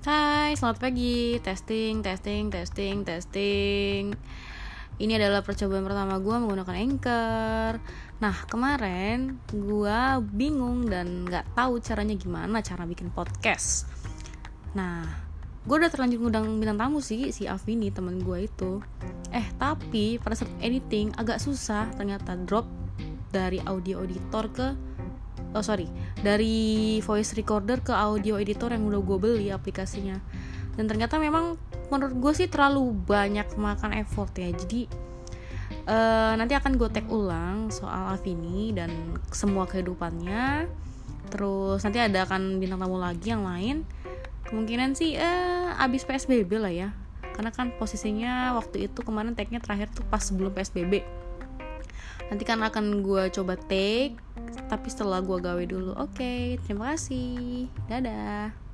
Hai, selamat pagi. Testing, testing, testing, testing. Ini adalah percobaan pertama gue menggunakan Anchor. Nah, kemarin gue bingung dan nggak tahu caranya gimana cara bikin podcast. Nah, gue udah terlanjur ngundang bintang tamu sih, si Avini temen gue itu. Eh, tapi pada saat editing agak susah ternyata drop dari audio auditor ke oh sorry. Dari voice recorder ke audio editor yang udah gue beli aplikasinya. Dan ternyata memang menurut gue sih terlalu banyak makan effort ya. Jadi uh, nanti akan gue tag ulang soal Avini dan semua kehidupannya. Terus nanti ada akan bintang tamu lagi yang lain. Kemungkinan sih uh, abis PSBB lah ya. Karena kan posisinya waktu itu kemarin tagnya terakhir tuh pas sebelum PSBB nanti kan akan gue coba take tapi setelah gue gawe dulu. Oke okay, terima kasih. Dadah